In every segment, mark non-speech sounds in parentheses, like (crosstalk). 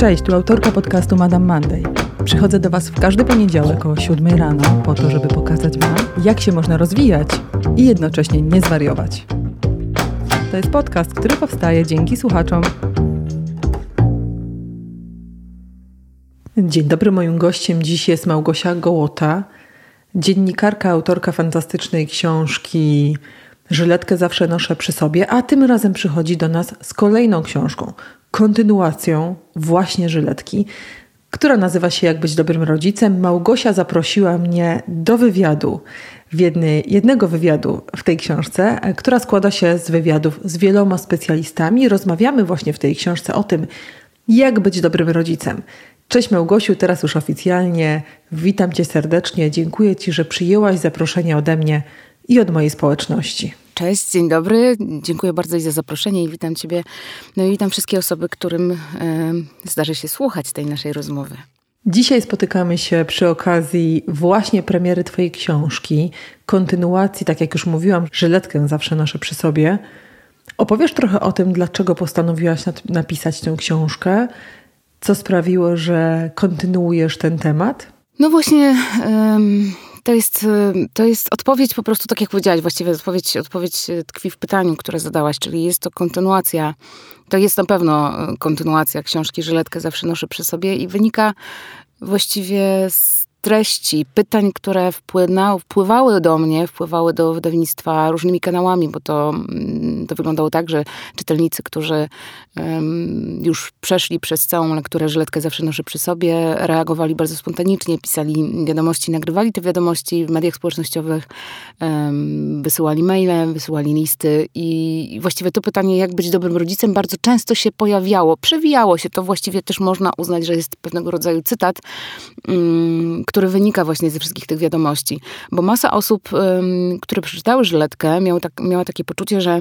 Cześć, tu autorka podcastu Madame Monday. Przychodzę do Was w każdy poniedziałek o 7 rano po to, żeby pokazać Wam, jak się można rozwijać i jednocześnie nie zwariować. To jest podcast, który powstaje dzięki słuchaczom. Dzień dobry, moim gościem dziś jest Małgosia Gołota, dziennikarka, autorka fantastycznej książki Żyletkę zawsze noszę przy sobie, a tym razem przychodzi do nas z kolejną książką, kontynuacją właśnie Żyletki, która nazywa się Jak być dobrym rodzicem. Małgosia zaprosiła mnie do wywiadu, jednego wywiadu w tej książce, która składa się z wywiadów z wieloma specjalistami. Rozmawiamy właśnie w tej książce o tym, jak być dobrym rodzicem. Cześć Małgosiu, teraz już oficjalnie. Witam Cię serdecznie. Dziękuję Ci, że przyjęłaś zaproszenie ode mnie i od mojej społeczności. Cześć, dzień dobry. Dziękuję bardzo za zaproszenie i witam Ciebie. No i witam wszystkie osoby, którym e, zdarzy się słuchać tej naszej rozmowy. Dzisiaj spotykamy się przy okazji właśnie premiery Twojej książki, kontynuacji, tak jak już mówiłam, żyletkę zawsze noszę przy sobie. Opowiesz trochę o tym, dlaczego postanowiłaś napisać tę książkę, co sprawiło, że kontynuujesz ten temat? No właśnie. To jest, y, to jest odpowiedź po prostu, tak jak powiedziałaś, właściwie odpowiedź, odpowiedź tkwi w pytaniu, które zadałaś, czyli jest to kontynuacja, to jest na pewno y, kontynuacja książki Żyletkę zawsze noszę przy sobie i wynika właściwie z treści, pytań, które wpływały do mnie, wpływały do wydawnictwa różnymi kanałami, bo to, mm, to wyglądało tak, że czytelnicy, którzy um, już przeszli przez całą lekturę Żyletkę zawsze noszę przy sobie, reagowali bardzo spontanicznie, pisali wiadomości, nagrywali te wiadomości w mediach społecznościowych, um, wysyłali maile, wysyłali listy i właściwie to pytanie, jak być dobrym rodzicem, bardzo często się pojawiało, przewijało się, to właściwie też można uznać, że jest pewnego rodzaju cytat, um, który wynika właśnie ze wszystkich tych wiadomości. Bo masa osób, które przeczytały Żyletkę, miało tak, miała takie poczucie, że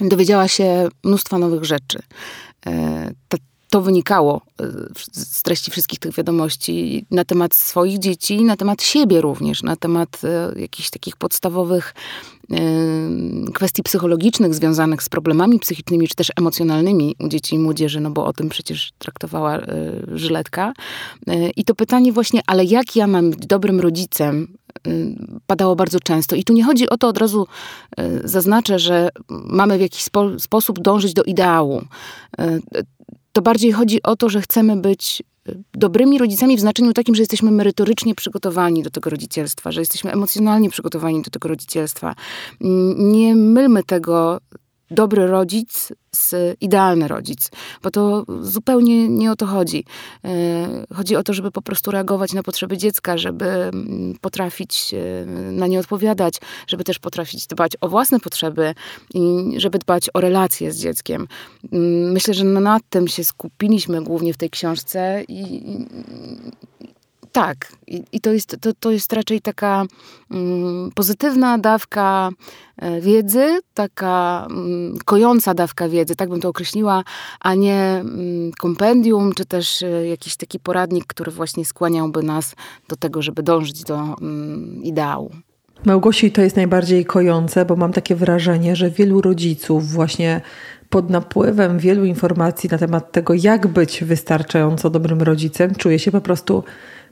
dowiedziała się mnóstwa nowych rzeczy. E, to wynikało e, z treści wszystkich tych wiadomości na temat swoich dzieci, na temat siebie również, na temat e, jakichś takich podstawowych kwestii psychologicznych związanych z problemami psychicznymi czy też emocjonalnymi u dzieci i młodzieży, no bo o tym przecież traktowała Żyletka. I to pytanie właśnie, ale jak ja mam być dobrym rodzicem, padało bardzo często. I tu nie chodzi o to, od razu zaznaczę, że mamy w jakiś spo sposób dążyć do ideału to bardziej chodzi o to, że chcemy być y, dobrymi rodzicami w znaczeniu takim, że jesteśmy merytorycznie przygotowani do tego rodzicielstwa, że jesteśmy emocjonalnie przygotowani do tego rodzicielstwa. Nie mylmy tego dobry rodzic z idealny rodzic, bo to zupełnie nie o to chodzi. E, chodzi o to, żeby po prostu reagować na potrzeby dziecka, żeby mm, potrafić e, na nie odpowiadać, żeby też potrafić dbać o własne potrzeby i żeby dbać o relacje z dzieckiem. Mm, myślę, że nad tym się skupiliśmy głównie w tej książce i, tak, i, i, to, jest, to, to jest raczej taka mm, pozytywna dawka e, wiedzy, taka mm, kojąca dawka wiedzy, tak bym to określiła, a nie mm, kompendium, czy też e, jakiś taki poradnik, który właśnie skłaniałby nas do tego, żeby dążyć do mm, ideału. Małgosi to jest najbardziej kojące, bo mam takie wrażenie, że wielu rodziców właśnie pod napływem wielu informacji na temat tego, jak być wystarczająco dobrym rodzicem, czuje się po prostu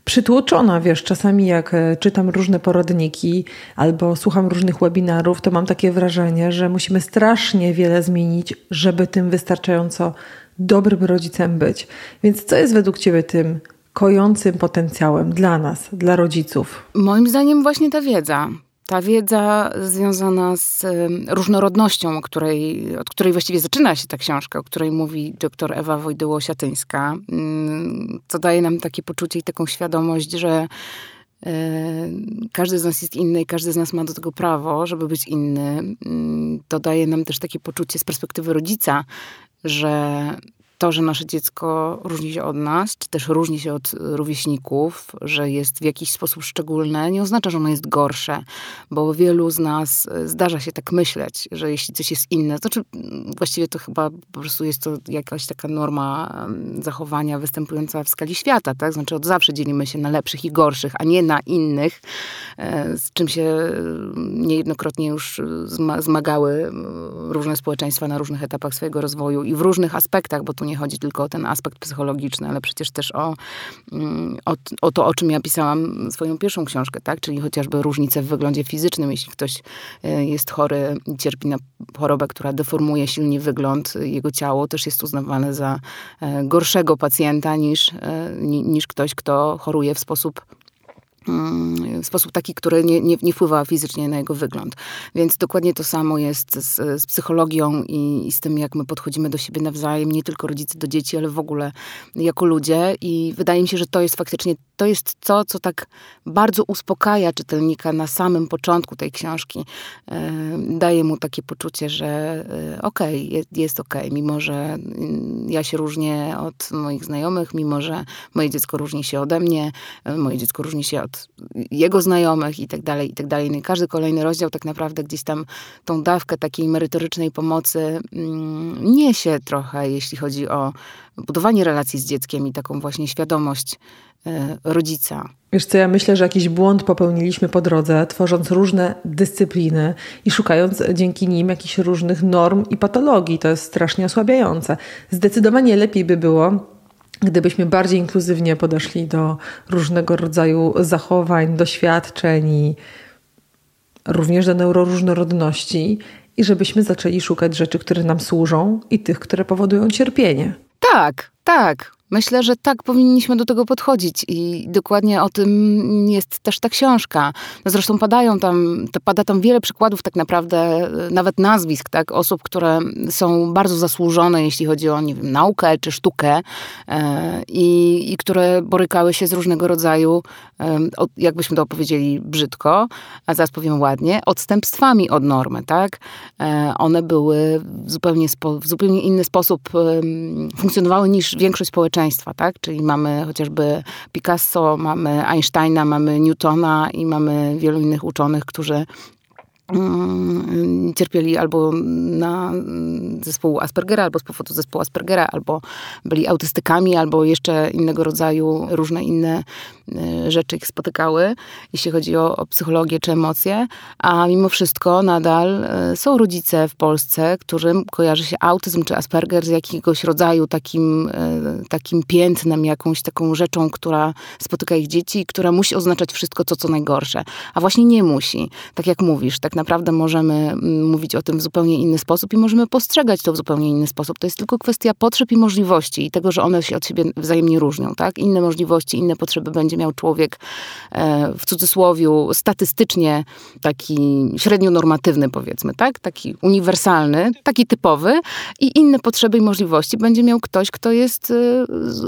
przytłoczona, wiesz, czasami jak e, czytam różne poradniki albo słucham różnych webinarów, to mam takie wrażenie, że musimy strasznie wiele zmienić, żeby tym wystarczająco dobrym rodzicem być. Więc co jest według Ciebie tym kojącym potencjałem dla nas, dla rodziców? Moim zdaniem właśnie ta wiedza ta wiedza związana z różnorodnością, której, od której właściwie zaczyna się ta książka, o której mówi dr Ewa Wojdyło-Siatyńska, mm, co daje nam takie poczucie i taką świadomość, że e, każdy z nas jest inny i każdy z nas ma do tego prawo, żeby być inny. Mm, to daje nam też takie poczucie z perspektywy rodzica, że to, że nasze dziecko różni się od nas, czy też różni się od rówieśników, że jest w jakiś sposób szczególne, nie oznacza, że ono jest gorsze, bo wielu z nas e, zdarza się tak myśleć, że jeśli coś jest inne, to znaczy właściwie to chyba po prostu jest to jakaś taka norma zachowania występująca w skali świata, tak? Znaczy od zawsze dzielimy się na lepszych i gorszych, a nie na innych, e, z czym się niejednokrotnie już zmagały różne społeczeństwa na różnych etapach swojego rozwoju i w różnych aspektach, bo tu nie chodzi tylko o ten aspekt psychologiczny, ale przecież też o, mm, o, o to, o czym ja pisałam swoją pierwszą książkę, tak? Czyli chociażby różnice w wyglądzie fizycznym. Jeśli ktoś e, jest chory i cierpi na chorobę, która deformuje silnie wygląd, jego ciało też jest uznawane za e, gorszego pacjenta niż, niż ktoś, kto choruje w sposób w sposób taki, który nie, nie, nie wpływa fizycznie na jego wygląd. Więc dokładnie to samo jest z, z psychologią i, i, z tym, jak my podchodzimy do siebie nawzajem, nie tylko rodzice do dzieci, ale w ogóle jako ludzie. I wydaje mi się, że to jest faktycznie, to jest to, co tak bardzo uspokaja czytelnika na samym początku tej książki. E, daje mu takie poczucie, że e, okej, okay, jest, jest okej, okay, mimo że mm, ja się różnię od moich znajomych, mimo że moje dziecko różni się ode mnie, e, moje dziecko różni się od jego znajomych i tak dalej, i tak dalej. No i każdy kolejny rozdział tak naprawdę gdzieś tam tą dawkę takiej merytorycznej pomocy mm, niesie trochę, jeśli chodzi o budowanie relacji z dzieckiem i taką właśnie świadomość e, rodzica. Wiesz co, ja myślę, że jakiś błąd popełniliśmy po drodze, tworząc różne dyscypliny i szukając dzięki nim jakichś różnych norm i patologii. To jest strasznie osłabiające. Zdecydowanie lepiej by było, gdybyśmy bardziej inkluzywnie podeszli do różnego rodzaju zachowań, doświadczeń i również do neuroróżnorodności i żebyśmy zaczęli szukać rzeczy, które nam służą i tych, które powodują cierpienie. Tak, tak. Myślę, że tak powinniśmy do tego podchodzić i dokładnie o tym jest też ta książka. No zresztą padają tam, pada tam wiele przykładów tak naprawdę, nawet nazwisk, tak, osób, które są bardzo zasłużone, jeśli chodzi o, nie wiem, naukę czy sztukę e, i, i które borykały się z różnego rodzaju, e, jakbyśmy to opowiedzieli brzydko, a zaraz powiem ładnie, odstępstwami od normy, tak. E, one były w zupełnie, spo, w zupełnie inny sposób funkcjonowały niż większość społeczeństwa społeczeństwa, tak? Czyli mamy chociażby Picasso, mamy Einsteina, mamy Newtona i mamy wielu innych uczonych, którzy cierpieli albo na zespołu Aspergera, albo z powodu zespołu Aspergera, albo byli autystykami, albo jeszcze innego rodzaju różne inne Y, rzeczy ich spotykały, jeśli chodzi o, o, psychologię czy emocje, a mimo wszystko nadal y, są rodzice w Polsce, którym kojarzy się autyzm czy Asperger z jakiegoś rodzaju takim, y, takim piętnem, jakąś taką rzeczą, która spotyka ich dzieci która musi oznaczać wszystko to, co najgorsze. A właśnie nie musi. Tak jak mówisz, tak naprawdę możemy mm, mówić o tym w zupełnie inny sposób i możemy postrzegać to w zupełnie inny sposób. To jest tylko kwestia potrzeb i możliwości i tego, że one się od siebie wzajemnie różnią. Tak? Inne możliwości, inne potrzeby będzie miał człowiek e, w cudzysłowiu statystycznie taki średnio normatywny powiedzmy, tak? Taki uniwersalny, taki typowy i inne potrzeby i możliwości będzie miał ktoś, kto jest e,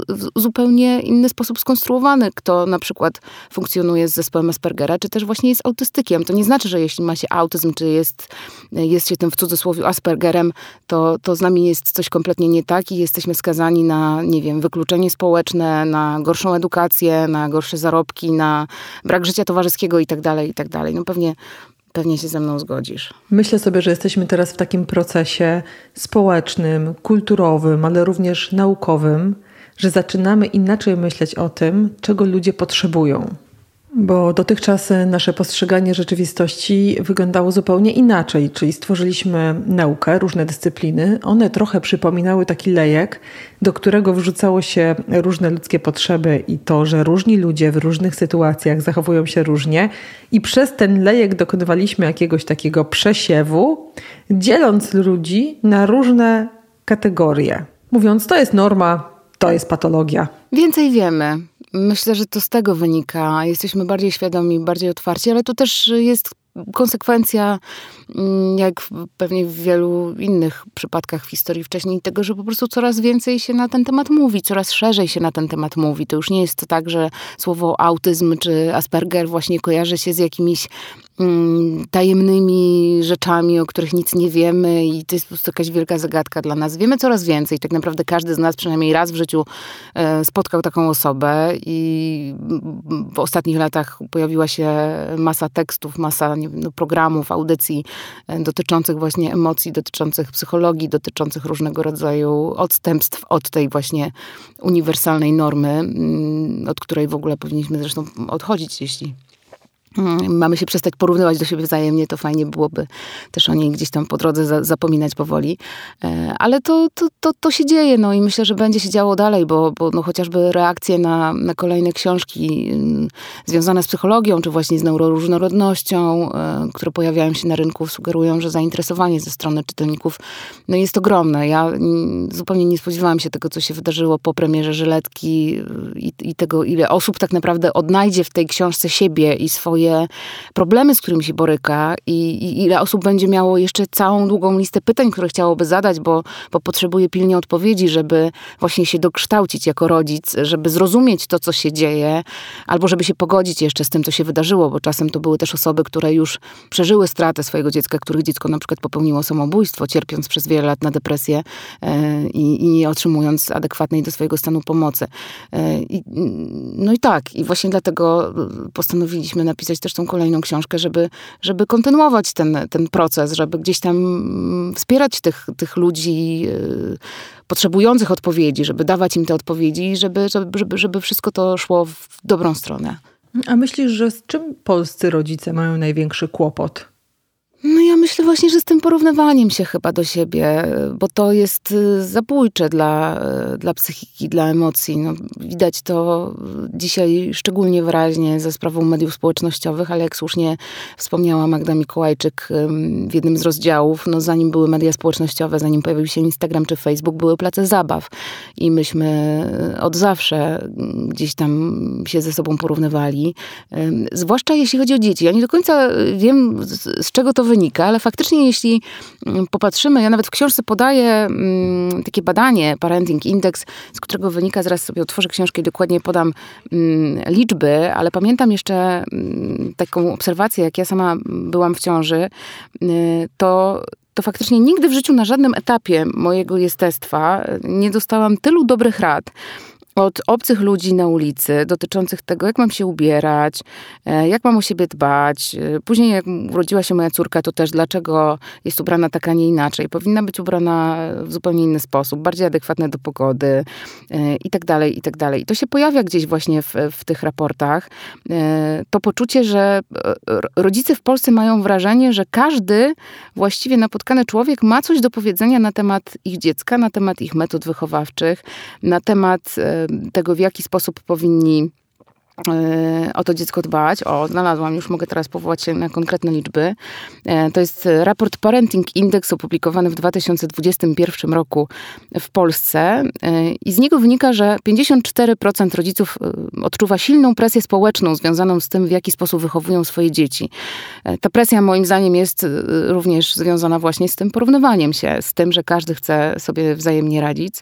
w zupełnie inny sposób skonstruowany, kto na przykład funkcjonuje z zespołem Aspergera, czy też właśnie jest autystykiem. To nie znaczy, że jeśli ma się autyzm, czy jest, jest się tym w cudzysłowie Aspergerem, to, to z nami jest coś kompletnie nie tak i jesteśmy skazani na, nie wiem, wykluczenie społeczne, na gorszą edukację, na gorsze zarobki, na brak życia towarzyskiego i tak dalej, i tak dalej. No pewnie, pewnie się ze mną zgodzisz. Myślę sobie, że jesteśmy teraz w takim procesie społecznym, kulturowym, ale również naukowym, że zaczynamy inaczej myśleć o tym, czego ludzie potrzebują. Bo dotychczas nasze postrzeganie rzeczywistości wyglądało zupełnie inaczej, czyli stworzyliśmy naukę, różne dyscypliny. One trochę przypominały taki lejek, do którego wrzucało się różne ludzkie potrzeby i to, że różni ludzie w różnych sytuacjach zachowują się różnie, i przez ten lejek dokonywaliśmy jakiegoś takiego przesiewu, dzieląc ludzi na różne kategorie. Mówiąc, to jest norma, to jest patologia. Więcej wiemy. Myślę, że to z tego wynika. Jesteśmy bardziej świadomi, bardziej otwarci, ale to też jest konsekwencja, mm, jak pewnie w wielu innych przypadkach w historii wcześniej, tego, że po prostu coraz więcej się na ten temat mówi, coraz szerzej się na ten temat mówi. To już nie jest to tak, że słowo autyzm czy Asperger właśnie kojarzy się z jakimiś tajemnymi rzeczami, o których nic nie wiemy i to jest po prostu jakaś wielka zagadka dla nas. Wiemy coraz więcej. Tak naprawdę każdy z nas przynajmniej raz w życiu e, spotkał taką osobę i w ostatnich latach pojawiła się masa tekstów, masa wiem, no, programów, audycji e, dotyczących właśnie emocji, dotyczących psychologii, dotyczących różnego rodzaju odstępstw od tej właśnie uniwersalnej normy, mm, od której w ogóle powinniśmy zresztą odchodzić, jeśli Mm, mamy się przestać porównywać do siebie wzajemnie, to fajnie byłoby też o niej gdzieś tam po drodze za, zapominać powoli. E, ale to, to, to, to się dzieje, no i myślę, że będzie się działo dalej, bo, bo no chociażby reakcje na, na kolejne książki mm, związane z psychologią, czy właśnie z neuroróżnorodnością, e, które pojawiają się na rynku, sugerują, że zainteresowanie ze strony czytelników no jest ogromne. Ja mm, zupełnie nie spodziewałam się tego, co się wydarzyło po premierze Żyletki i, i tego, ile osób tak naprawdę odnajdzie w tej książce siebie i swoje swoje problemy, z którymi się boryka i, i, ile osób będzie miało jeszcze całą długą listę pytań, które chciałoby zadać, bo, bo potrzebuje pilnie odpowiedzi, żeby właśnie się dokształcić jako rodzic, żeby zrozumieć to, co się dzieje, albo żeby się pogodzić jeszcze z tym, co się wydarzyło, bo czasem to były też osoby, które już przeżyły stratę swojego dziecka, których dziecko na przykład popełniło samobójstwo, cierpiąc przez wiele lat na depresję e, i, nie otrzymując adekwatnej do swojego stanu pomocy. E, no i tak, i właśnie dlatego postanowiliśmy napisać napisać też tą kolejną książkę, żeby, żeby kontynuować ten, ten proces, żeby gdzieś tam mm, wspierać tych, tych ludzi yy, potrzebujących odpowiedzi, żeby dawać im te odpowiedzi, żeby, żeby, żeby wszystko to szło w dobrą stronę. A myślisz, że z czym polscy rodzice mają największy kłopot? No ja myślę właśnie, że z tym porównywaniem się chyba do siebie, bo to jest y, zabójcze dla, y, dla psychiki, dla emocji. No, widać to dzisiaj szczególnie wyraźnie ze sprawą mediów społecznościowych, ale jak słusznie wspomniała Magda Mikołajczyk w jednym z rozdziałów, no zanim były media społecznościowe, zanim pojawił się Instagram czy Facebook, były place zabaw. I myśmy y, od zawsze gdzieś tam się ze sobą porównywali. Zwłaszcza jeśli chodzi o dzieci. Ja nie do końca wiem, z czego to wynika, ale faktycznie jeśli mm, popatrzymy, ja nawet w książce podaję mm, takie badanie, Parenting Index, z którego wynika, zaraz sobie otworzę książkę i dokładnie podam mm, liczby, ale pamiętam jeszcze taką obserwację, jak ja sama byłam w ciąży, y, to to faktycznie nigdy w życiu na żadnym etapie mojego jestestwa nie dostałam tylu dobrych rad od obcych ludzi na ulicy dotyczących tego, jak mam się ubierać, e, jak mam o siebie dbać. E, później, jak urodziła się moja córka, to też dlaczego jest ubrana tak, a nie inaczej. Powinna być ubrana w zupełnie inny sposób, bardziej adekwatne do pogody e, i tak dalej, i tak dalej. I to się pojawia gdzieś właśnie w, w tych raportach. To poczucie, że rodzice w Polsce mają wrażenie, że każdy właściwie napotkany człowiek ma coś do powiedzenia na temat ich dziecka, na temat ich metod wychowawczych, na temat tego, w jaki sposób powinni o to dziecko dbać. O, znalazłam, już mogę teraz powołać się na konkretne liczby. E, to jest raport Parenting Index opublikowany w 2021 roku w Polsce e, i z niego wynika, że 54% rodziców odczuwa silną presję społeczną związaną z tym, w jaki sposób wychowują swoje dzieci. Ta presja moim zdaniem jest również związana właśnie z tym porównywaniem się, z tym, że każdy chce sobie wzajemnie radzić.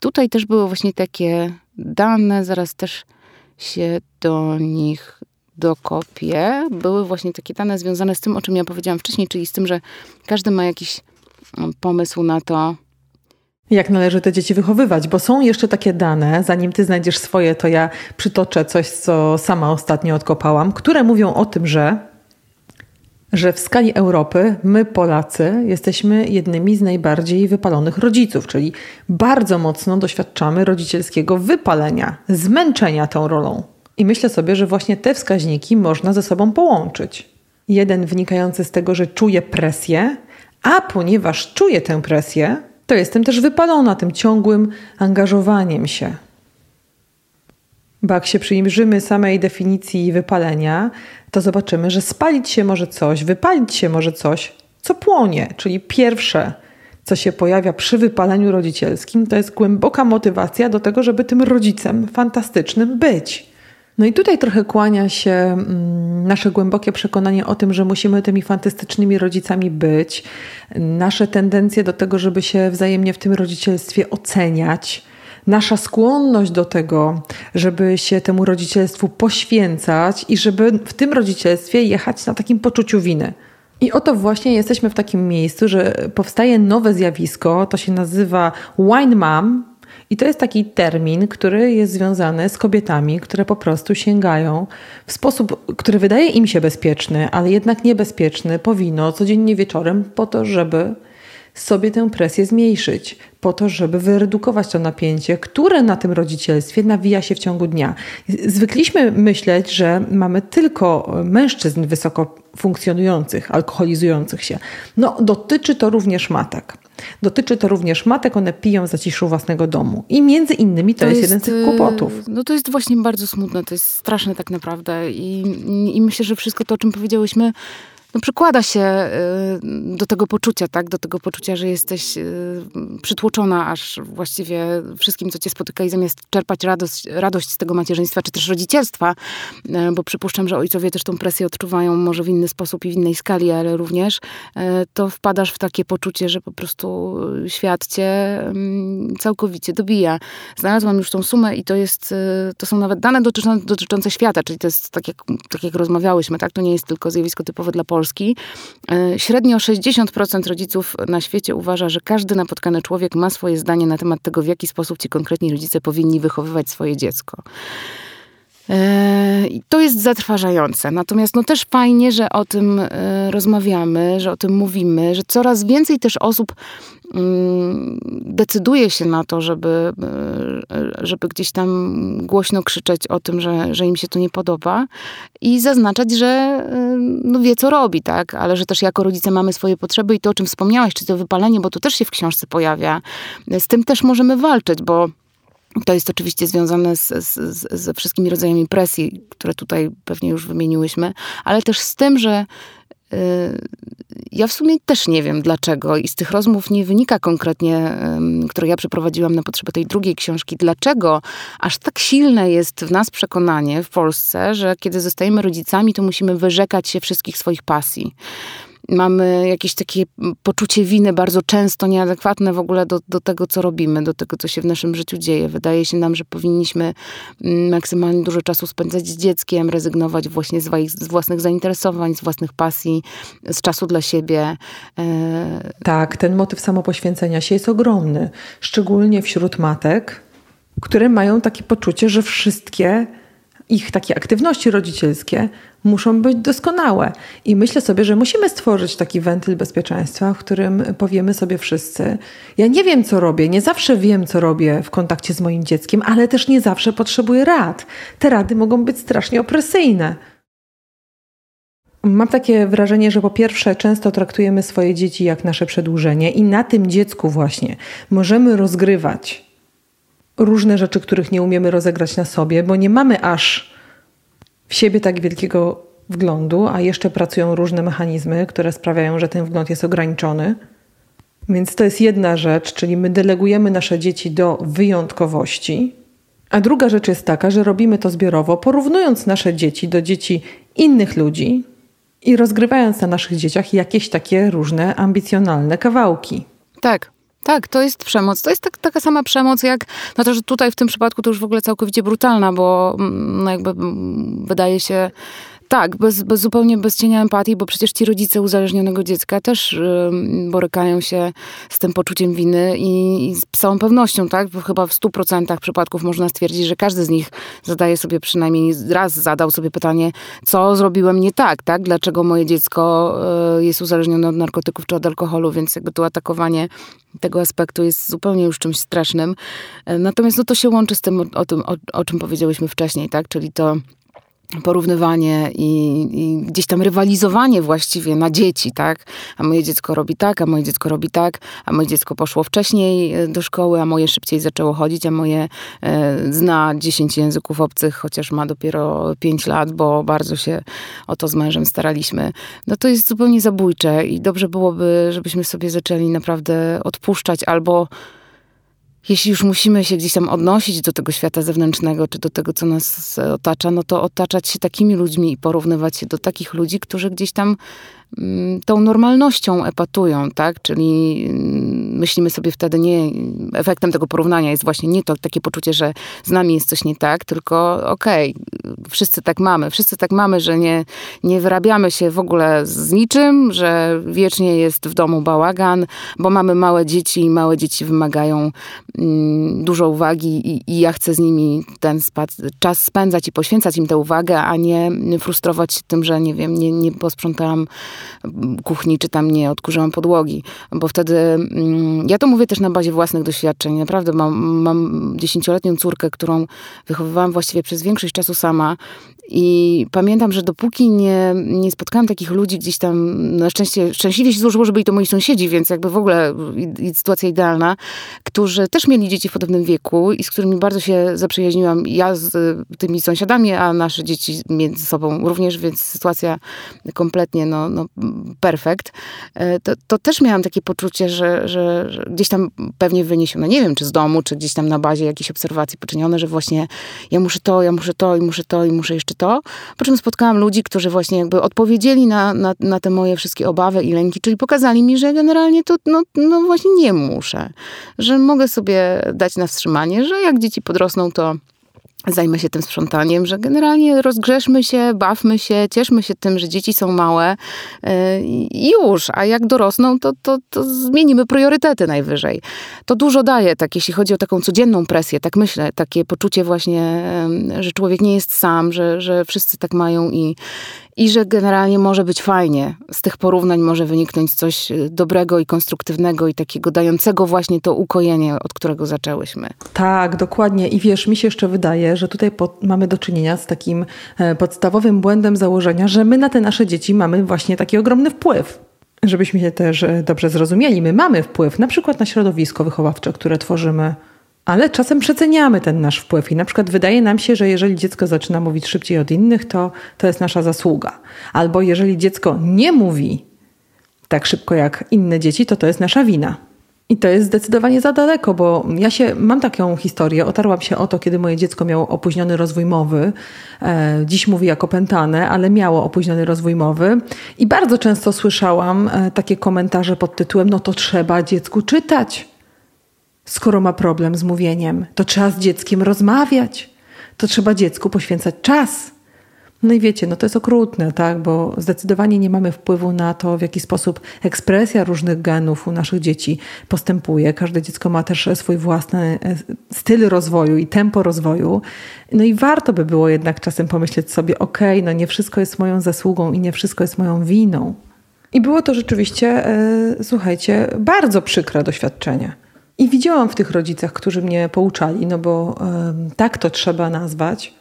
Tutaj też było właśnie takie dane, zaraz też się do nich dokopię, były właśnie takie dane związane z tym, o czym ja powiedziałam wcześniej, czyli z tym, że każdy ma jakiś mm, pomysł na to, jak należy te dzieci wychowywać, bo są jeszcze takie dane, zanim ty znajdziesz swoje, to ja przytoczę coś, co sama ostatnio odkopałam, które mówią o tym, że, że w skali Europy my, Polacy, jesteśmy jednymi z najbardziej wypalonych rodziców, czyli bardzo mocno doświadczamy rodzicielskiego wypalenia, zmęczenia tą rolą. I myślę sobie, że właśnie te wskaźniki można ze sobą połączyć. Jeden wynikający z tego, że czuję presję, a ponieważ czuję tę presję, to jestem też wypalona tym ciągłym angażowaniem się. Bo jak się przyjrzymy samej definicji wypalenia, to zobaczymy, że spalić się może coś, wypalić się może coś, co płonie. Czyli pierwsze, co się pojawia przy wypaleniu rodzicielskim, to jest głęboka motywacja do tego, żeby tym rodzicem fantastycznym być. No i tutaj trochę kłania się mm, nasze głębokie przekonanie o tym, że musimy tymi fantastycznymi rodzicami być, nasze tendencje do tego, żeby się wzajemnie w tym rodzicielstwie oceniać, nasza skłonność do tego, żeby się temu rodzicielstwu poświęcać i żeby w tym rodzicielstwie jechać na takim poczuciu winy. I oto właśnie jesteśmy w takim miejscu, że powstaje nowe zjawisko, to się nazywa wine mom, i to jest taki termin, który jest związany z kobietami, które po prostu sięgają w sposób, który wydaje im się bezpieczny, ale jednak niebezpieczny, powinno codziennie wieczorem po to, żeby sobie tę presję zmniejszyć, po to, żeby wyredukować to napięcie, które na tym rodzicielstwie nawija się w ciągu dnia. Zwykliśmy myśleć, że mamy tylko mężczyzn wysoko funkcjonujących, alkoholizujących się. No, dotyczy to również matek. Dotyczy to również matek, one piją za ciszu własnego domu. I między innymi to, to jest, jest, jeden z tych kłopotów. No to jest właśnie bardzo smutne, to jest straszne tak naprawdę. I, I myślę, że wszystko to, o czym powiedziałyśmy, no, przykłada się y, do tego poczucia, tak? Do tego poczucia, że jesteś y, przytłoczona aż właściwie wszystkim, co cię spotyka i zamiast czerpać radość, radość z tego macierzyństwa, czy też rodzicielstwa, y, bo przypuszczam, że ojcowie też tą presję odczuwają może w inny sposób i w innej skali, ale również, to wpadasz w takie poczucie, że po prostu świat cię mm, całkowicie dobija. Znalazłam już tą sumę i to jest, to są nawet dane dotyczące, dotyczące świata, czyli to jest tak jak, tak jak rozmawiałyśmy, tak? To nie jest tylko zjawisko typowe dla Polski, Polski. E, średnio 60% rodziców na świecie uważa, że każdy napotkany człowiek ma swoje zdanie na temat tego, w jaki sposób ci konkretni rodzice powinni wychowywać swoje dziecko. E, I to jest zatrważające. Natomiast no też fajnie, że o tym e, rozmawiamy, że o tym mówimy, że coraz więcej też osób mm, decyduje się na to, żeby, e, żeby gdzieś tam głośno krzyczeć o tym, że, że im się to nie podoba i zaznaczać, że no wie, co robi, tak? Ale że też jako rodzice mamy swoje potrzeby i to, o czym wspomniałaś, czy to wypalenie, bo to też się w książce pojawia, z tym też możemy walczyć, bo to jest oczywiście związane z, z, ze wszystkimi rodzajami presji, które tutaj pewnie już wymieniłyśmy, ale też z tym, że y, ja w sumie też nie wiem dlaczego i z tych rozmów nie wynika konkretnie, które ja przeprowadziłam na potrzeby tej drugiej książki, dlaczego aż tak silne jest w nas przekonanie w Polsce, że kiedy zostajemy rodzicami, to musimy wyrzekać się wszystkich swoich pasji mamy jakieś takie poczucie winy bardzo często nieadekwatne w ogóle do, do tego, co robimy, do tego, co się w naszym życiu dzieje. Wydaje się nam, że powinniśmy mm, maksymalnie dużo czasu spędzać z dzieckiem, rezygnować właśnie z, z własnych zainteresowań, z własnych pasji, z czasu dla siebie. E, tak, ten motyw samopoświęcenia się jest ogromny, szczególnie wśród matek, które mają takie poczucie, że wszystkie ich takie aktywności rodzicielskie muszą być doskonałe. I myślę sobie, że musimy stworzyć taki wentyl bezpieczeństwa, w którym powiemy sobie wszyscy: Ja nie wiem, co robię, nie zawsze wiem, co robię w kontakcie z moim dzieckiem, ale też nie zawsze potrzebuję rad. Te rady mogą być strasznie opresyjne. Mam takie wrażenie, że po pierwsze, często traktujemy swoje dzieci jak nasze przedłużenie, i na tym dziecku właśnie możemy rozgrywać różne rzeczy, których nie umiemy rozegrać na sobie, bo nie mamy aż w siebie tak wielkiego wglądu, a jeszcze pracują różne mechanizmy, które sprawiają, że ten wgląd jest ograniczony. Więc to jest jedna rzecz, czyli my delegujemy nasze dzieci do wyjątkowości. A druga rzecz jest taka, że robimy to zbiorowo, porównując nasze dzieci do dzieci innych ludzi i rozgrywając na naszych dzieciach jakieś takie różne ambicjonalne kawałki. Tak. Tak, to jest przemoc. To jest tak, taka sama przemoc jak, no to, że tutaj w tym przypadku to już w ogóle całkowicie brutalna, bo mm, no jakby mm, wydaje się tak, bez, bez, zupełnie bez cienia empatii, bo przecież ci rodzice uzależnionego dziecka też borykają się z tym poczuciem winy i, i, z całą pewnością, tak, bo chyba w stu procentach przypadków można stwierdzić, że każdy z nich zadaje sobie przynajmniej raz zadał sobie pytanie, co zrobiłem nie tak, tak, dlaczego moje dziecko y, jest uzależnione od narkotyków czy od alkoholu, więc jakby to atakowanie tego aspektu jest zupełnie już czymś strasznym. Y, natomiast no to się łączy z tym, o, o tym, o, o czym powiedziałyśmy wcześniej, tak, czyli to porównywanie i, i, gdzieś tam rywalizowanie właściwie na dzieci, tak? A moje dziecko robi tak, a moje dziecko robi tak, a moje dziecko poszło wcześniej e, do szkoły, a moje szybciej zaczęło chodzić, a moje e, zna 10 języków obcych, chociaż ma dopiero 5 lat, bo bardzo się o to z mężem staraliśmy. No to jest zupełnie zabójcze i dobrze byłoby, żebyśmy sobie zaczęli naprawdę odpuszczać albo jeśli już musimy się gdzieś tam odnosić do tego świata zewnętrznego, czy do tego, co nas otacza, no to otaczać się takimi ludźmi i porównywać się do takich ludzi, którzy gdzieś tam tą normalnością epatują, tak? Czyli mm, myślimy sobie wtedy nie, efektem tego porównania jest właśnie nie to takie poczucie, że z nami jest coś nie tak, tylko okej, okay, wszyscy tak mamy, wszyscy tak mamy, że nie, nie wyrabiamy się w ogóle z niczym, że wiecznie jest w domu bałagan, bo mamy małe dzieci i małe dzieci wymagają mm, dużo uwagi i, i, ja chcę z nimi ten czas spędzać i poświęcać im tę uwagę, a nie frustrować się tym, że nie wiem, nie, nie posprzątałam kuchni, czy tam nie odkurzyłam podłogi, bo wtedy, mm, ja to mówię też na bazie własnych doświadczeń, naprawdę mam, mam dziesięcioletnią córkę, którą wychowywałam właściwie przez większość czasu sama i pamiętam, że dopóki nie, nie spotkałam takich ludzi gdzieś tam, na szczęście, szczęśliwie się złożyło, że byli to moi sąsiedzi, więc jakby w ogóle sytuacja idealna, którzy też mieli dzieci w podobnym wieku i z którymi bardzo się zaprzyjaźniłam. Ja z tymi sąsiadami, a nasze dzieci między sobą również, więc sytuacja kompletnie no, no perfekt. E, to, to też miałam takie poczucie, że, że, że gdzieś tam pewnie wyniesione, nie wiem, czy z domu, czy gdzieś tam na bazie jakiejś obserwacji poczynione, że właśnie ja muszę to, ja muszę to i muszę to i muszę jeszcze to. Po czym spotkałam ludzi, którzy właśnie jakby odpowiedzieli na, na, na te moje wszystkie obawy i lęki, czyli pokazali mi, że generalnie to no, no właśnie nie muszę. Że mogę sobie dać na wstrzymanie, że jak dzieci podrosną, to zajmę się tym sprzątaniem, że generalnie rozgrzeszmy się, bawmy się, cieszmy się tym, że dzieci są małe y, i już, a jak dorosną, to, to, to zmienimy priorytety najwyżej. To dużo daje, tak, jeśli chodzi o taką codzienną presję, tak myślę, takie poczucie właśnie, że człowiek nie jest sam, że, że wszyscy tak mają i, i że generalnie może być fajnie. Z tych porównań może wyniknąć coś y, dobrego i konstruktywnego i takiego dającego właśnie to ukojenie, od którego zaczęłyśmy. Tak, dokładnie. I wiesz, mi się jeszcze wydaje, że tutaj mamy do czynienia z takim e, podstawowym błędem założenia, że my na te nasze dzieci mamy właśnie taki ogromny wpływ. Żebyśmy się też e, dobrze zrozumieli, my mamy wpływ na przykład na środowisko wychowawcze, które tworzymy ale czasem przeceniamy ten nasz wpływ i na przykład wydaje nam się, że jeżeli dziecko zaczyna mówić szybciej od innych, to to jest nasza zasługa. Albo jeżeli dziecko nie mówi tak szybko jak inne dzieci, to to jest nasza wina. I to jest zdecydowanie za daleko, bo ja się mam taką historię. Otarłam się o to, kiedy moje dziecko miało opóźniony rozwój mowy. E, dziś mówi jako pętane, ale miało opóźniony rozwój mowy. I bardzo często słyszałam e, takie komentarze pod tytułem: No to trzeba dziecku czytać. Skoro ma problem z mówieniem, to trzeba z dzieckiem rozmawiać. To trzeba dziecku poświęcać czas. No i wiecie, no to jest okrutne, tak, bo zdecydowanie nie mamy wpływu na to, w jaki sposób ekspresja różnych genów u naszych dzieci postępuje. Każde dziecko ma też swój własny e, styl rozwoju i tempo rozwoju. No i warto by było jednak czasem pomyśleć sobie, okay, no nie wszystko jest moją zasługą i nie wszystko jest moją winą. I było to rzeczywiście, e, słuchajcie, bardzo przykre doświadczenie. I widziałam w tych rodzicach, którzy mnie pouczali, no bo tak to trzeba nazwać,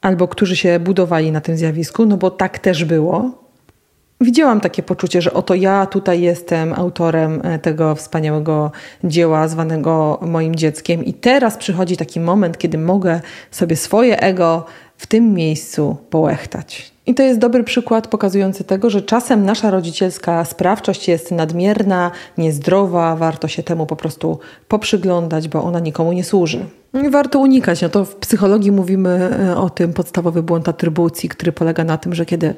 albo którzy się budowali na tym zjawisku, no bo tak też było. Widziałam takie poczucie, że oto ja tutaj jestem autorem e, tego wspaniałego dzieła zwanego moim dzieckiem, i teraz przychodzi taki moment, kiedy mogę sobie swoje ego w tym miejscu połechtać. I to jest dobry przykład pokazujący tego, że czasem nasza rodzicielska sprawczość jest nadmierna, niezdrowa, warto się temu po prostu poprzyglądać, bo ona nikomu nie służy. Warto unikać. No to w psychologii mówimy e, o tym podstawowy błąd atrybucji, który polega na tym, że kiedy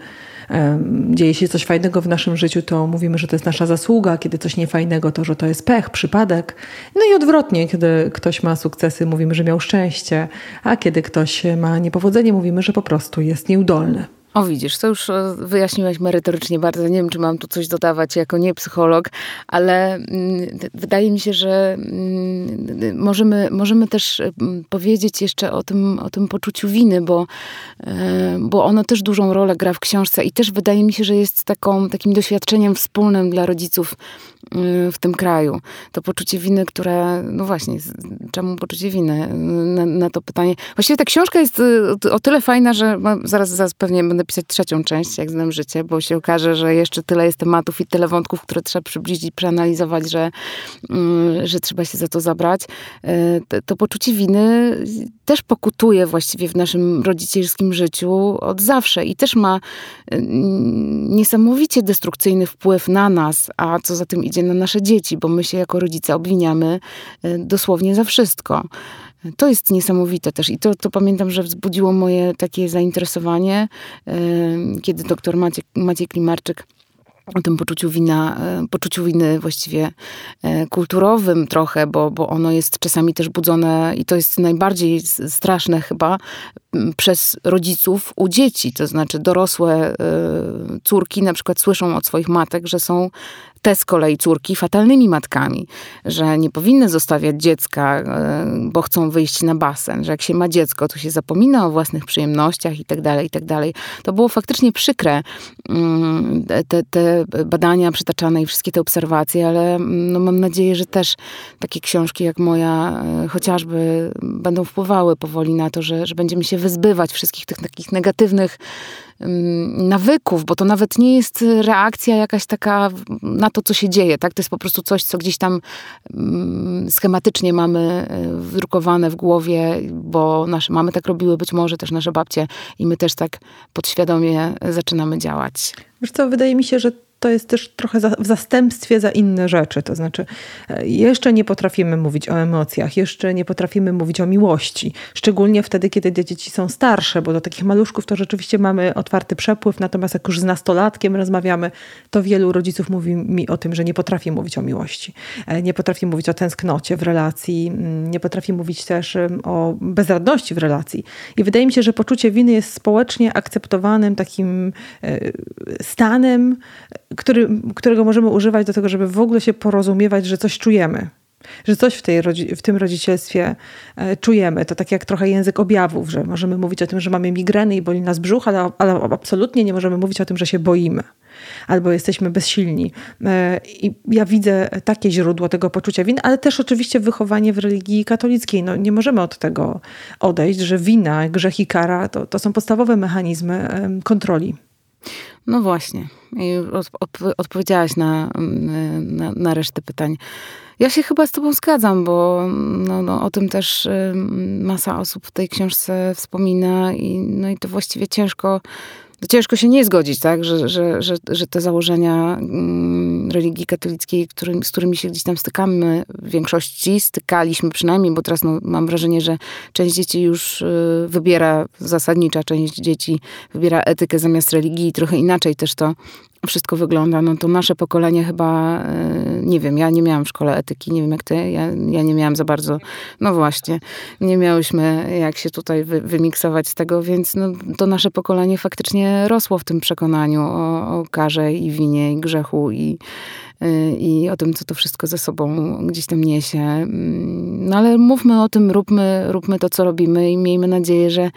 dzieje się coś fajnego w naszym życiu, to mówimy, że to jest nasza zasługa, kiedy coś niefajnego, to że to jest pech, przypadek. No i odwrotnie, kiedy ktoś ma sukcesy, mówimy, że miał szczęście, a kiedy ktoś ma niepowodzenie, mówimy, że po prostu jest nieudolny. O widzisz, to już e, wyjaśniłaś merytorycznie bardzo. Nie wiem, czy mam tu coś dodawać jako nie psycholog, ale mm, wydaje mi się, że mm, możemy, możemy też mm, powiedzieć jeszcze o tym, o tym poczuciu winy, bo, e, bo ono też dużą rolę gra w książce i też wydaje mi się, że jest taką, takim doświadczeniem wspólnym dla rodziców w tym kraju. To poczucie winy, które, no właśnie, czemu poczucie winy na, na to pytanie. Właściwie ta książka jest o tyle fajna, że zaraz, zaraz pewnie będę pisać trzecią część, jak znam życie, bo się okaże, że jeszcze tyle jest tematów i tyle wątków, które trzeba przybliżyć, przeanalizować, że, mm, że trzeba się za to zabrać. Y, to poczucie winy też pokutuje właściwie w naszym rodzicielskim życiu od zawsze i też ma y, niesamowicie destrukcyjny wpływ na nas, a co za tym idzie na nasze dzieci, bo my się jako rodzice obwiniamy y, dosłownie za wszystko. To jest niesamowite też i to, to pamiętam, że wzbudziło moje takie zainteresowanie, y, kiedy doktor Maciej, Maciej Klimarczyk o tym poczuciu wina, e, poczuciu winy właściwie e, kulturowym trochę, bo, bo ono jest czasami też budzone i to jest najbardziej straszne chyba przez rodziców u dzieci. To znaczy dorosłe e, córki na przykład słyszą od swoich matek, że są te z kolei córki fatalnymi matkami, że nie powinny zostawiać dziecka, e, bo chcą wyjść na basen, że jak się ma dziecko, to się zapomina o własnych przyjemnościach i tak dalej, i tak dalej. To było faktycznie przykre, mm, te, te badania przytaczane i wszystkie te obserwacje, ale mm, no mam nadzieję, że też takie książki jak moja e, chociażby będą wpływały powoli na to, że, że będziemy się wyzbywać wszystkich tych takich negatywnych nawyków, bo to nawet nie jest reakcja jakaś taka na to, co się dzieje, tak? To jest po prostu coś, co gdzieś tam schematycznie mamy e, wdrukowane w głowie, bo nasze mamy tak robiły, być może też nasze babcie i my też tak podświadomie zaczynamy działać. Wiesz co, wydaje mi się, że to jest też trochę za, w zastępstwie za inne rzeczy. To znaczy, e, jeszcze nie potrafimy mówić o emocjach, jeszcze nie potrafimy mówić o miłości. Szczególnie wtedy, kiedy te dzieci są starsze, bo do takich maluszków to rzeczywiście mamy otwarty przepływ, natomiast jak już z nastolatkiem rozmawiamy, to wielu rodziców mówi mi o tym, że nie potrafi mówić o miłości. E, nie potrafi mówić o tęsknocie w relacji, nie potrafi mówić też o bezradności w relacji. I wydaje mi się, że poczucie winy jest społecznie akceptowanym takim e, stanem, który, którego możemy używać do tego, żeby w ogóle się porozumiewać, że coś czujemy. Że coś w, tej, w tym rodzicielstwie e, czujemy. To tak jak trochę język objawów, że możemy mówić o tym, że mamy migreny i boli nas brzuch, ale, ale absolutnie nie możemy mówić o tym, że się boimy albo jesteśmy bezsilni. E, I ja widzę takie źródło tego poczucia winy, ale też oczywiście wychowanie w religii katolickiej. No, nie możemy od tego odejść, że wina, grzech i kara to, to są podstawowe mechanizmy kontroli. No właśnie. I od, od, odpowiedziałaś na, na, na, resztę pytań. Ja się chyba z tobą zgadzam, bo no, no, o tym też masa osób w tej książce wspomina i, no i to właściwie ciężko ciężko się nie zgodzić, tak, że, że, że, że te założenia mm, religii katolickiej, z którymi się gdzieś tam stykamy, w większości stykaliśmy przynajmniej, bo teraz no, mam wrażenie, że część dzieci już y, wybiera, zasadnicza część dzieci wybiera etykę zamiast religii i trochę inaczej też to wszystko wygląda, no to nasze pokolenie chyba, e, nie wiem, ja nie miałam w szkole etyki, nie wiem jak ty, ja, ja nie miałam za bardzo, no właśnie, nie miałyśmy jak się tutaj wy, wymiksować z tego, więc no, to nasze pokolenie faktycznie rosło w tym przekonaniu o, o karze i winie i grzechu i, e, i o tym, co to wszystko ze sobą gdzieś tam niesie. Mm, no ale mówmy o tym, róbmy, róbmy to, co robimy i miejmy nadzieję, że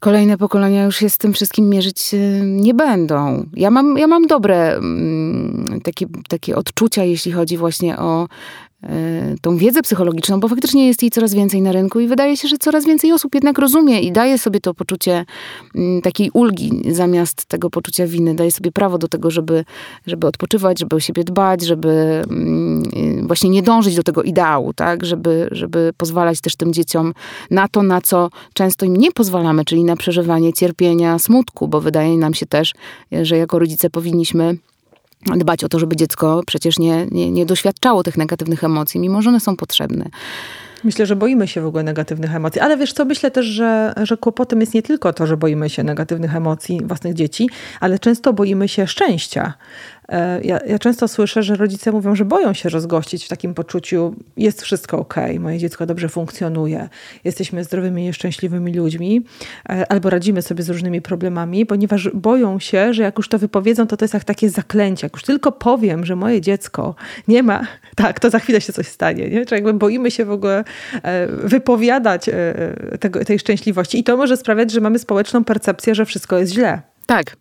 kolejne pokolenia już się z tym wszystkim mierzyć e, nie będą. Ja mam, ja mam dobre mm, takie, takie odczucia, jeśli chodzi właśnie o tą wiedzę psychologiczną, bo faktycznie jest jej coraz więcej na rynku i wydaje się, że coraz więcej osób jednak rozumie i daje sobie to poczucie mm, takiej ulgi zamiast tego poczucia winy. Daje sobie prawo do tego, żeby, żeby odpoczywać, żeby o siebie dbać, żeby mm, właśnie nie dążyć do tego ideału, tak? Żeby, żeby pozwalać też tym dzieciom na to, na co często im nie pozwalamy, czyli na przeżywanie cierpienia, smutku, bo wydaje nam się też, że jako rodzice powinniśmy dbać o to, żeby dziecko przecież nie, nie, nie doświadczało tych negatywnych emocji, mimo że one są potrzebne. Myślę, że boimy się w ogóle negatywnych emocji, ale wiesz co, myślę też, że, że kłopotem jest nie tylko to, że boimy się negatywnych emocji własnych dzieci, ale często boimy się szczęścia. E, ja, ja, często słyszę, że rodzice mówią, że boją się rozgościć w takim poczuciu, jest wszystko ok, moje dziecko dobrze funkcjonuje, jesteśmy zdrowymi i szczęśliwymi ludźmi, e, albo radzimy sobie z różnymi problemami, ponieważ boją się, że jak już to wypowiedzą, to to jest jak takie zaklęcie. Jak już tylko powiem, że moje dziecko nie ma, (laughs) tak, to za chwilę się coś stanie. Nie? Czy jakby boimy się w ogóle e, wypowiadać tego, tej szczęśliwości. I to może sprawiać, że mamy społeczną percepcję, że wszystko jest źle. Tak,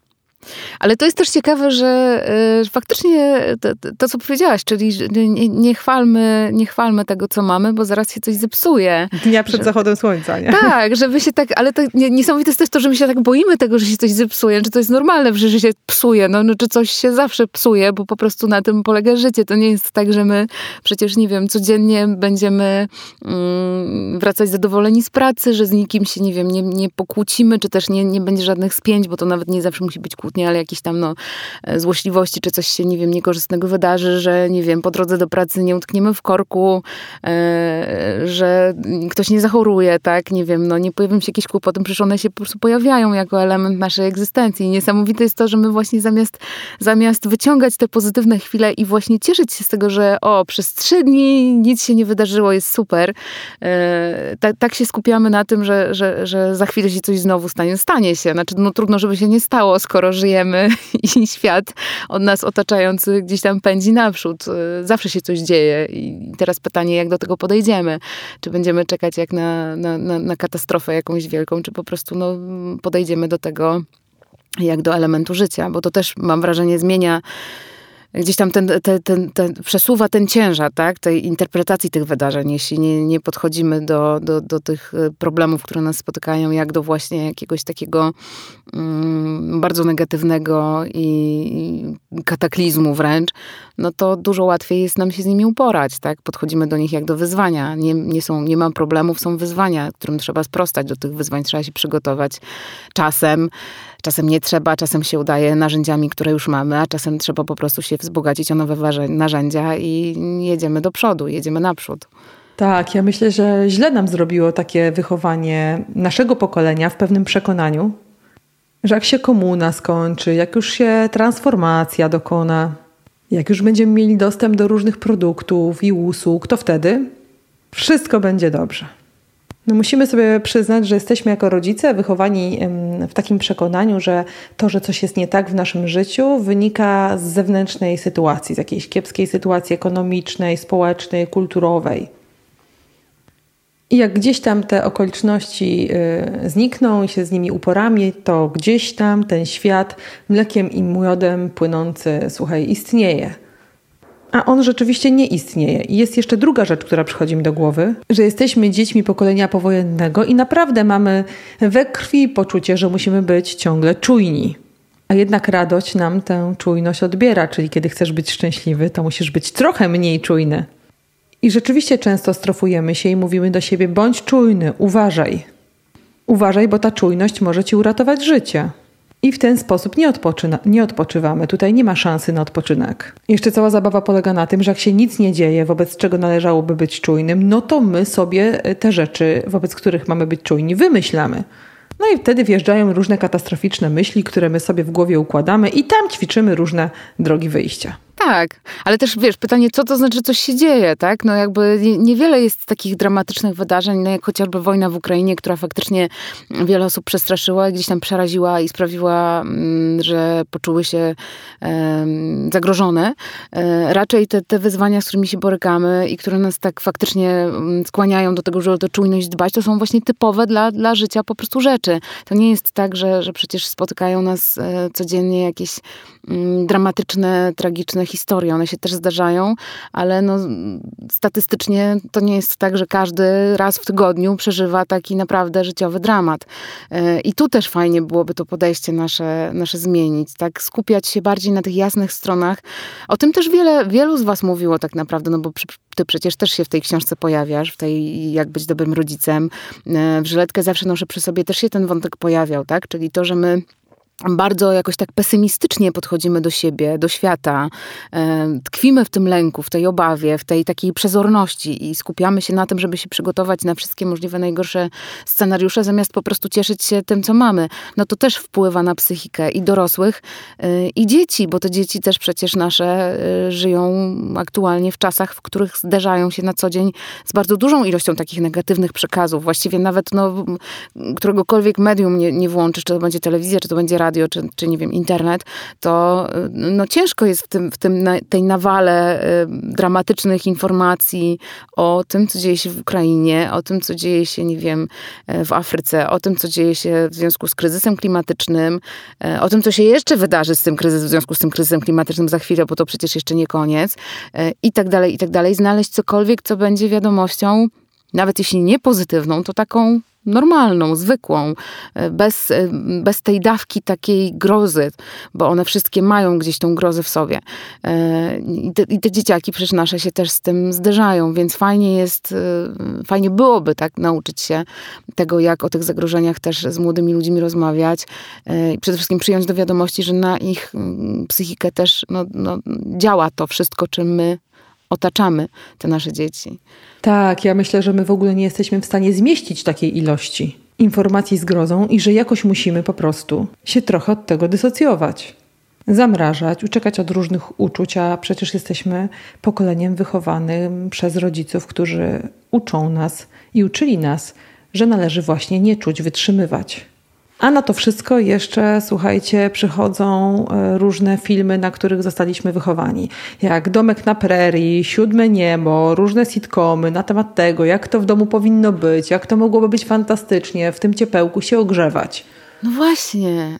ale to jest też ciekawe, że y, faktycznie to, to, co powiedziałaś, czyli nie, nie, chwalmy, nie chwalmy tego, co mamy, bo zaraz się coś zepsuje. Dnia przed że, zachodem słońca, nie? Tak, żeby się tak, ale to niesamowite jest też to, że my się tak boimy tego, że się coś zepsuje, czy to jest normalne, że się psuje, no, no czy coś się zawsze psuje, bo po prostu na tym polega życie. To nie jest tak, że my przecież, nie wiem, codziennie będziemy mm, wracać zadowoleni z pracy, że z nikim się, nie wiem, nie, nie pokłócimy, czy też nie, nie będzie żadnych spięć, bo to nawet nie zawsze musi być kłótnia kłótnie, ale jakieś tam no, e, złośliwości, czy coś się, nie wiem, niekorzystnego wydarzy, że, nie wiem, po drodze do pracy nie utkniemy w korku, e, że ktoś nie zachoruje, tak, nie wiem, no nie pojawią się jakieś kłopoty, przecież one się po prostu pojawiają jako element naszej egzystencji. I niesamowite jest to, że my właśnie zamiast, zamiast wyciągać te pozytywne chwile i właśnie cieszyć się z tego, że o, przez trzy dni nic się nie wydarzyło, jest super, e, tak, tak się skupiamy na tym, że, że, że za chwilę się coś znowu stanie. Stanie się, znaczy no trudno, żeby się nie stało, skoro żyjemy (laughs) i świat od nas otaczający gdzieś tam pędzi naprzód. Y, zawsze się coś dzieje i teraz pytanie, jak do tego podejdziemy. Czy będziemy czekać jak na, na, na, na katastrofę jakąś wielką, czy po prostu no, podejdziemy do tego jak do elementu życia, bo to też mam wrażenie zmienia gdzieś tam ten, ten, ten, ten, przesuwa ten ciężar, tak, tej interpretacji tych wydarzeń, jeśli nie, nie podchodzimy do, do, do tych e, problemów, które nas spotykają, jak do właśnie jakiegoś takiego mm, bardzo negatywnego i kataklizmu wręcz, no to dużo łatwiej jest nam się z nimi uporać, tak, podchodzimy do nich jak do wyzwania, nie, nie, są, nie ma problemów, są wyzwania, którym trzeba sprostać, do tych wyzwań trzeba się przygotować czasem, czasem nie trzeba, czasem się udaje narzędziami, które już mamy, a czasem trzeba po prostu się wzbogacić o nowe narzędzia i jedziemy do przodu, jedziemy naprzód. Tak, ja myślę, że źle nam zrobiło takie wychowanie naszego pokolenia w pewnym przekonaniu, że jak się komuna skończy, jak już się transformacja dokona, jak już będziemy mieli dostęp do różnych produktów i usług, to wtedy wszystko będzie dobrze. No musimy sobie przyznać, że jesteśmy jako rodzice wychowani w takim przekonaniu, że to, że coś jest nie tak w naszym życiu, wynika z zewnętrznej sytuacji, z jakiejś kiepskiej sytuacji ekonomicznej, społecznej, kulturowej. I jak gdzieś tam te okoliczności y, znikną i się z nimi uporami, to gdzieś tam ten świat mlekiem i miodem płynący, słuchaj, istnieje. A on rzeczywiście nie istnieje. I jest jeszcze druga rzecz, która przychodzi mi do głowy, że jesteśmy dziećmi pokolenia powojennego i naprawdę mamy we krwi poczucie, że musimy być ciągle czujni. A jednak radość nam tę czujność odbiera, czyli kiedy chcesz być szczęśliwy, to musisz być trochę mniej czujny. I rzeczywiście często strofujemy się i mówimy do siebie: bądź czujny, uważaj. Uważaj, bo ta czujność może ci uratować życie. I w ten sposób nie, odpoczyna, nie odpoczywamy. Tutaj nie ma szansy na odpoczynek. Jeszcze cała zabawa polega na tym, że jak się nic nie dzieje, wobec czego należałoby być czujnym, no to my sobie te rzeczy, wobec których mamy być czujni, wymyślamy. No i wtedy wjeżdżają różne katastroficzne myśli, które my sobie w głowie układamy i tam ćwiczymy różne drogi wyjścia. Tak, ale też wiesz, pytanie, co to znaczy, coś się dzieje, tak? No jakby niewiele jest takich dramatycznych wydarzeń, no jak chociażby wojna w Ukrainie, która faktycznie wiele osób przestraszyła, gdzieś tam przeraziła i sprawiła, mm, że poczuły się zagrożone. E, raczej te, te wyzwania, z którymi się borykamy i które nas tak faktycznie mm, skłaniają do tego, żeby o tę czujność dbać, to są właśnie typowe dla, dla życia po prostu rzeczy. To nie jest tak, że, że przecież spotykają nas e, codziennie jakieś dramatyczne, tragiczne historie, one się też zdarzają, ale no, statystycznie to nie jest tak, że każdy raz w tygodniu przeżywa taki naprawdę życiowy dramat. E, I tu też fajnie byłoby to podejście nasze, nasze zmienić, tak? Skupiać się bardziej na tych jasnych stronach. O tym też wiele, wielu z was mówiło tak naprawdę, no bo ty przecież też się w tej książce pojawiasz, w tej jak być dobrym rodzicem. E, w Żyletkę zawsze noszę przy sobie, też się ten wątek pojawiał, tak? Czyli to, że my bardzo jakoś tak pesymistycznie podchodzimy do siebie, do świata, tkwimy w tym lęku, w tej obawie, w tej takiej przezorności i skupiamy się na tym, żeby się przygotować na wszystkie możliwe najgorsze scenariusze, zamiast po prostu cieszyć się tym, co mamy. No to też wpływa na psychikę i dorosłych, y, i dzieci, bo te dzieci też przecież nasze y, żyją aktualnie w czasach, w których zderzają się na co dzień z bardzo dużą ilością takich negatywnych przekazów. Właściwie nawet no, któregokolwiek medium nie, nie włączysz, czy to będzie telewizja, czy to będzie radio, radio, czy, czy nie wiem, internet, to y, no, ciężko jest w tym, w tym tej nawale y, dramatycznych informacji o tym, co dzieje się w Ukrainie, o tym, co dzieje się, nie wiem, y, w Afryce, o tym, co dzieje się w związku z kryzysem klimatycznym, o tym, co się jeszcze wydarzy z tym kryzysem, w związku z tym kryzysem klimatycznym za chwilę, bo to przecież jeszcze nie koniec, i tak dalej, i tak dalej. Znaleźć cokolwiek, co będzie wiadomością, nawet jeśli nie pozytywną, to taką normalną, zwykłą, e, bez, e, bez tej dawki takiej grozy, bo one wszystkie mają gdzieś tą grozę w sobie. E, I te, I te, dzieciaki przecież nasze się też z tym zderzają, więc fajnie jest, fajnie byłoby tak nauczyć się tego, jak o tych zagrożeniach też z młodymi ludźmi rozmawiać i przede wszystkim przyjąć do wiadomości, że na ich mm, psychikę też no, no, działa to wszystko, czym my otaczamy te nasze dzieci. Tak, ja myślę, że my w ogóle nie jesteśmy w stanie zmieścić takiej ilości informacji z grozą i że jakoś musimy po prostu się trochę od tego dysocjować. Zamrażać, uciekać od różnych uczuć, a przecież jesteśmy pokoleniem wychowanym przez rodziców, którzy uczą nas i uczyli nas, że należy właśnie nie czuć, wytrzymywać. A na to wszystko jeszcze, słuchajcie, przychodzą e, różne filmy, na których zostaliśmy wychowani. Jak Domek na Prerii, Siódme Niebo, różne sitcomy na temat tego, jak to w domu powinno być, jak to mogłoby być fantastycznie, w tym ciepełku się ogrzewać. No właśnie.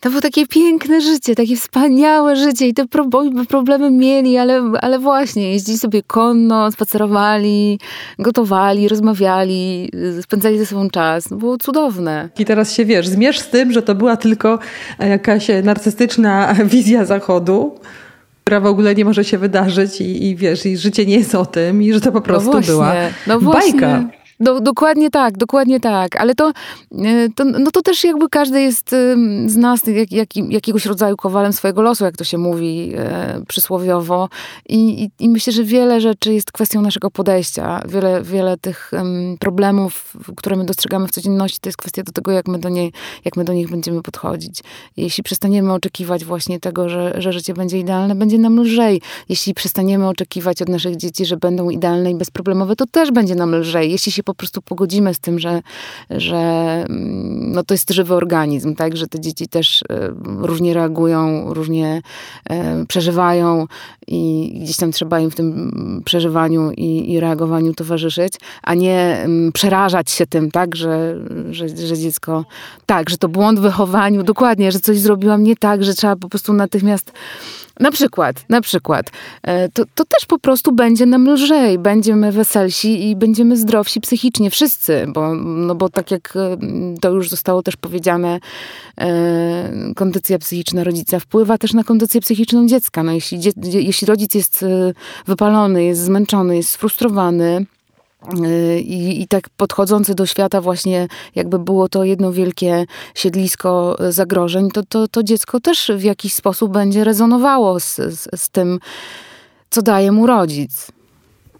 To było takie piękne życie, takie wspaniałe życie i te problemy mieli, ale, ale właśnie, jeździli sobie konno, spacerowali, gotowali, rozmawiali, spędzali ze sobą czas. było cudowne. I teraz się, wiesz, zmierz z tym, że to była tylko jakaś narcystyczna (laughs) wizja Zachodu, która w ogóle nie może się wydarzyć i, i wiesz, i życie nie jest o tym i że to po no prostu no była no bajka. Do, dokładnie tak, dokładnie tak. Ale to, e, to, no to też jakby każdy jest z nas jak, jak, jakiegoś rodzaju kowalem swojego losu, jak to się mówi e, przysłowiowo. I, i, I, myślę, że wiele rzeczy jest kwestią naszego podejścia. Wiele, wiele tych um, problemów, które my dostrzegamy w codzienności, to jest kwestia do tego, jak my do, niej, jak my do nich będziemy podchodzić. Jeśli przestaniemy oczekiwać właśnie tego, że, że życie będzie idealne, będzie nam lżej. Jeśli przestaniemy oczekiwać od naszych dzieci, że będą idealne i bezproblemowe, to też będzie nam lżej. Jeśli się po prostu pogodzimy z tym, że, że mm, no to jest żywy organizm, tak, że te dzieci też e, różnie reagują, różnie e, przeżywają i gdzieś tam trzeba im w tym przeżywaniu i, i reagowaniu towarzyszyć, a nie mm, przerażać się tym, tak, że, że, że dziecko, tak, że to błąd w wychowaniu, dokładnie, że coś zrobiłam nie tak, że trzeba po prostu natychmiast na przykład, na przykład. E, to, to też po prostu będzie nam lżej, będziemy weselsi i będziemy zdrowsi psychicznie, wszyscy, bo, no bo tak jak e, to już zostało też powiedziane, e, kondycja psychiczna rodzica wpływa też na kondycję psychiczną dziecka. No jeśli, jeśli rodzic jest wypalony, jest zmęczony, jest sfrustrowany, i, I tak podchodzący do świata właśnie jakby było to jedno wielkie siedlisko zagrożeń, to, to, to dziecko też w jakiś sposób będzie rezonowało z, z, z tym, co daje mu rodzic.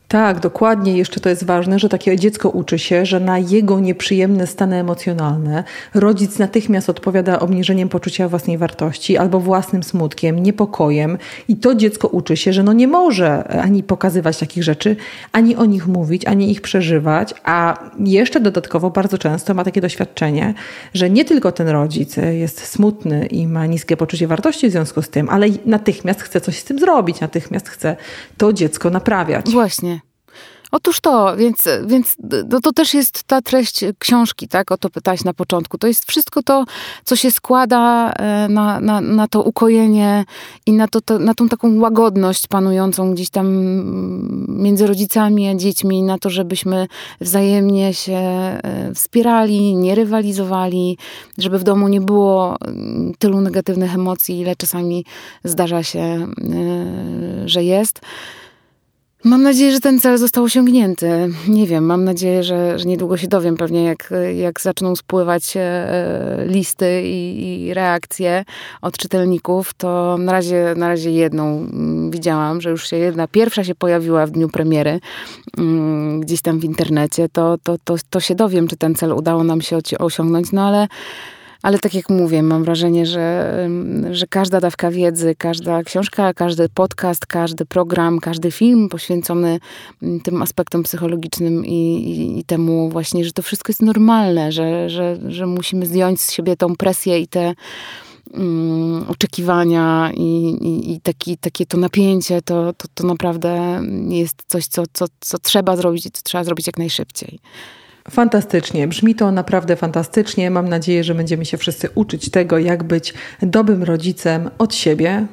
Tak, dokładnie. Jeszcze to jest ważne, że takie dziecko uczy się, że na jego nieprzyjemne stany emocjonalne rodzic natychmiast odpowiada obniżeniem poczucia własnej wartości albo własnym smutkiem, niepokojem. I to dziecko uczy się, że no nie może ani pokazywać takich rzeczy, ani o nich mówić, ani ich przeżywać, a jeszcze dodatkowo bardzo często ma takie doświadczenie, że nie tylko ten rodzic jest smutny i ma niskie poczucie wartości w związku z tym, ale natychmiast chce coś z tym zrobić, natychmiast chce to dziecko naprawiać. Właśnie. Otóż to, więc, więc no to też jest ta treść książki, tak? O to pytałaś na początku. To jest wszystko to, co się składa e, na, na, na to ukojenie i na, to, to, na tą taką łagodność panującą gdzieś tam między rodzicami a dziećmi, na to, żebyśmy wzajemnie się e, wspierali, nie rywalizowali, żeby w domu nie było mm, tylu negatywnych emocji, ile czasami zdarza się, e, że jest. Mam nadzieję, że ten cel został osiągnięty. Nie wiem, mam nadzieję, że, że niedługo się dowiem pewnie, jak, jak zaczną spływać e, listy i, i, reakcje od czytelników. To na razie, na razie jedną mm, widziałam, że już się jedna, pierwsza się pojawiła w dniu premiery mm, gdzieś tam w internecie. To, to, to, to się dowiem, czy ten cel udało nam się osiągnąć, no ale ale tak jak mówię, mam wrażenie, że, że każda dawka wiedzy, każda książka, każdy podcast, każdy program, każdy film poświęcony mm, tym aspektom psychologicznym i, i, i temu właśnie, że to wszystko jest normalne, że, że, że musimy zdjąć z siebie tą presję i te um, oczekiwania i, i, i, taki, takie to napięcie, to, to, to naprawdę jest coś, co, co, co trzeba zrobić i co trzeba zrobić jak najszybciej. Fantastycznie, brzmi to naprawdę fantastycznie. Mam nadzieję, że będziemy się wszyscy uczyć tego, jak być dobrym rodzicem od siebie,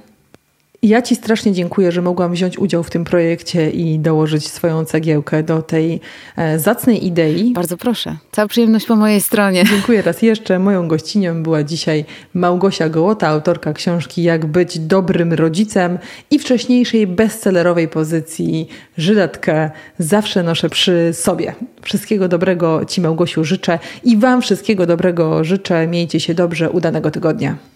ja Ci strasznie dziękuję, że mogłam wziąć udział w tym projekcie i dołożyć swoją cegiełkę do tej e, zacnej idei. Bardzo proszę. Cała przyjemność po mojej stronie. Dziękuję raz jeszcze. Moją gościnią była dzisiaj Małgosia Gołota, autorka książki Jak być dobrym rodzicem i wcześniejszej bestsellerowej pozycji Żyletkę zawsze noszę przy sobie. Wszystkiego dobrego Ci Małgosiu życzę i Wam wszystkiego dobrego życzę. Miejcie się dobrze. Udanego tygodnia.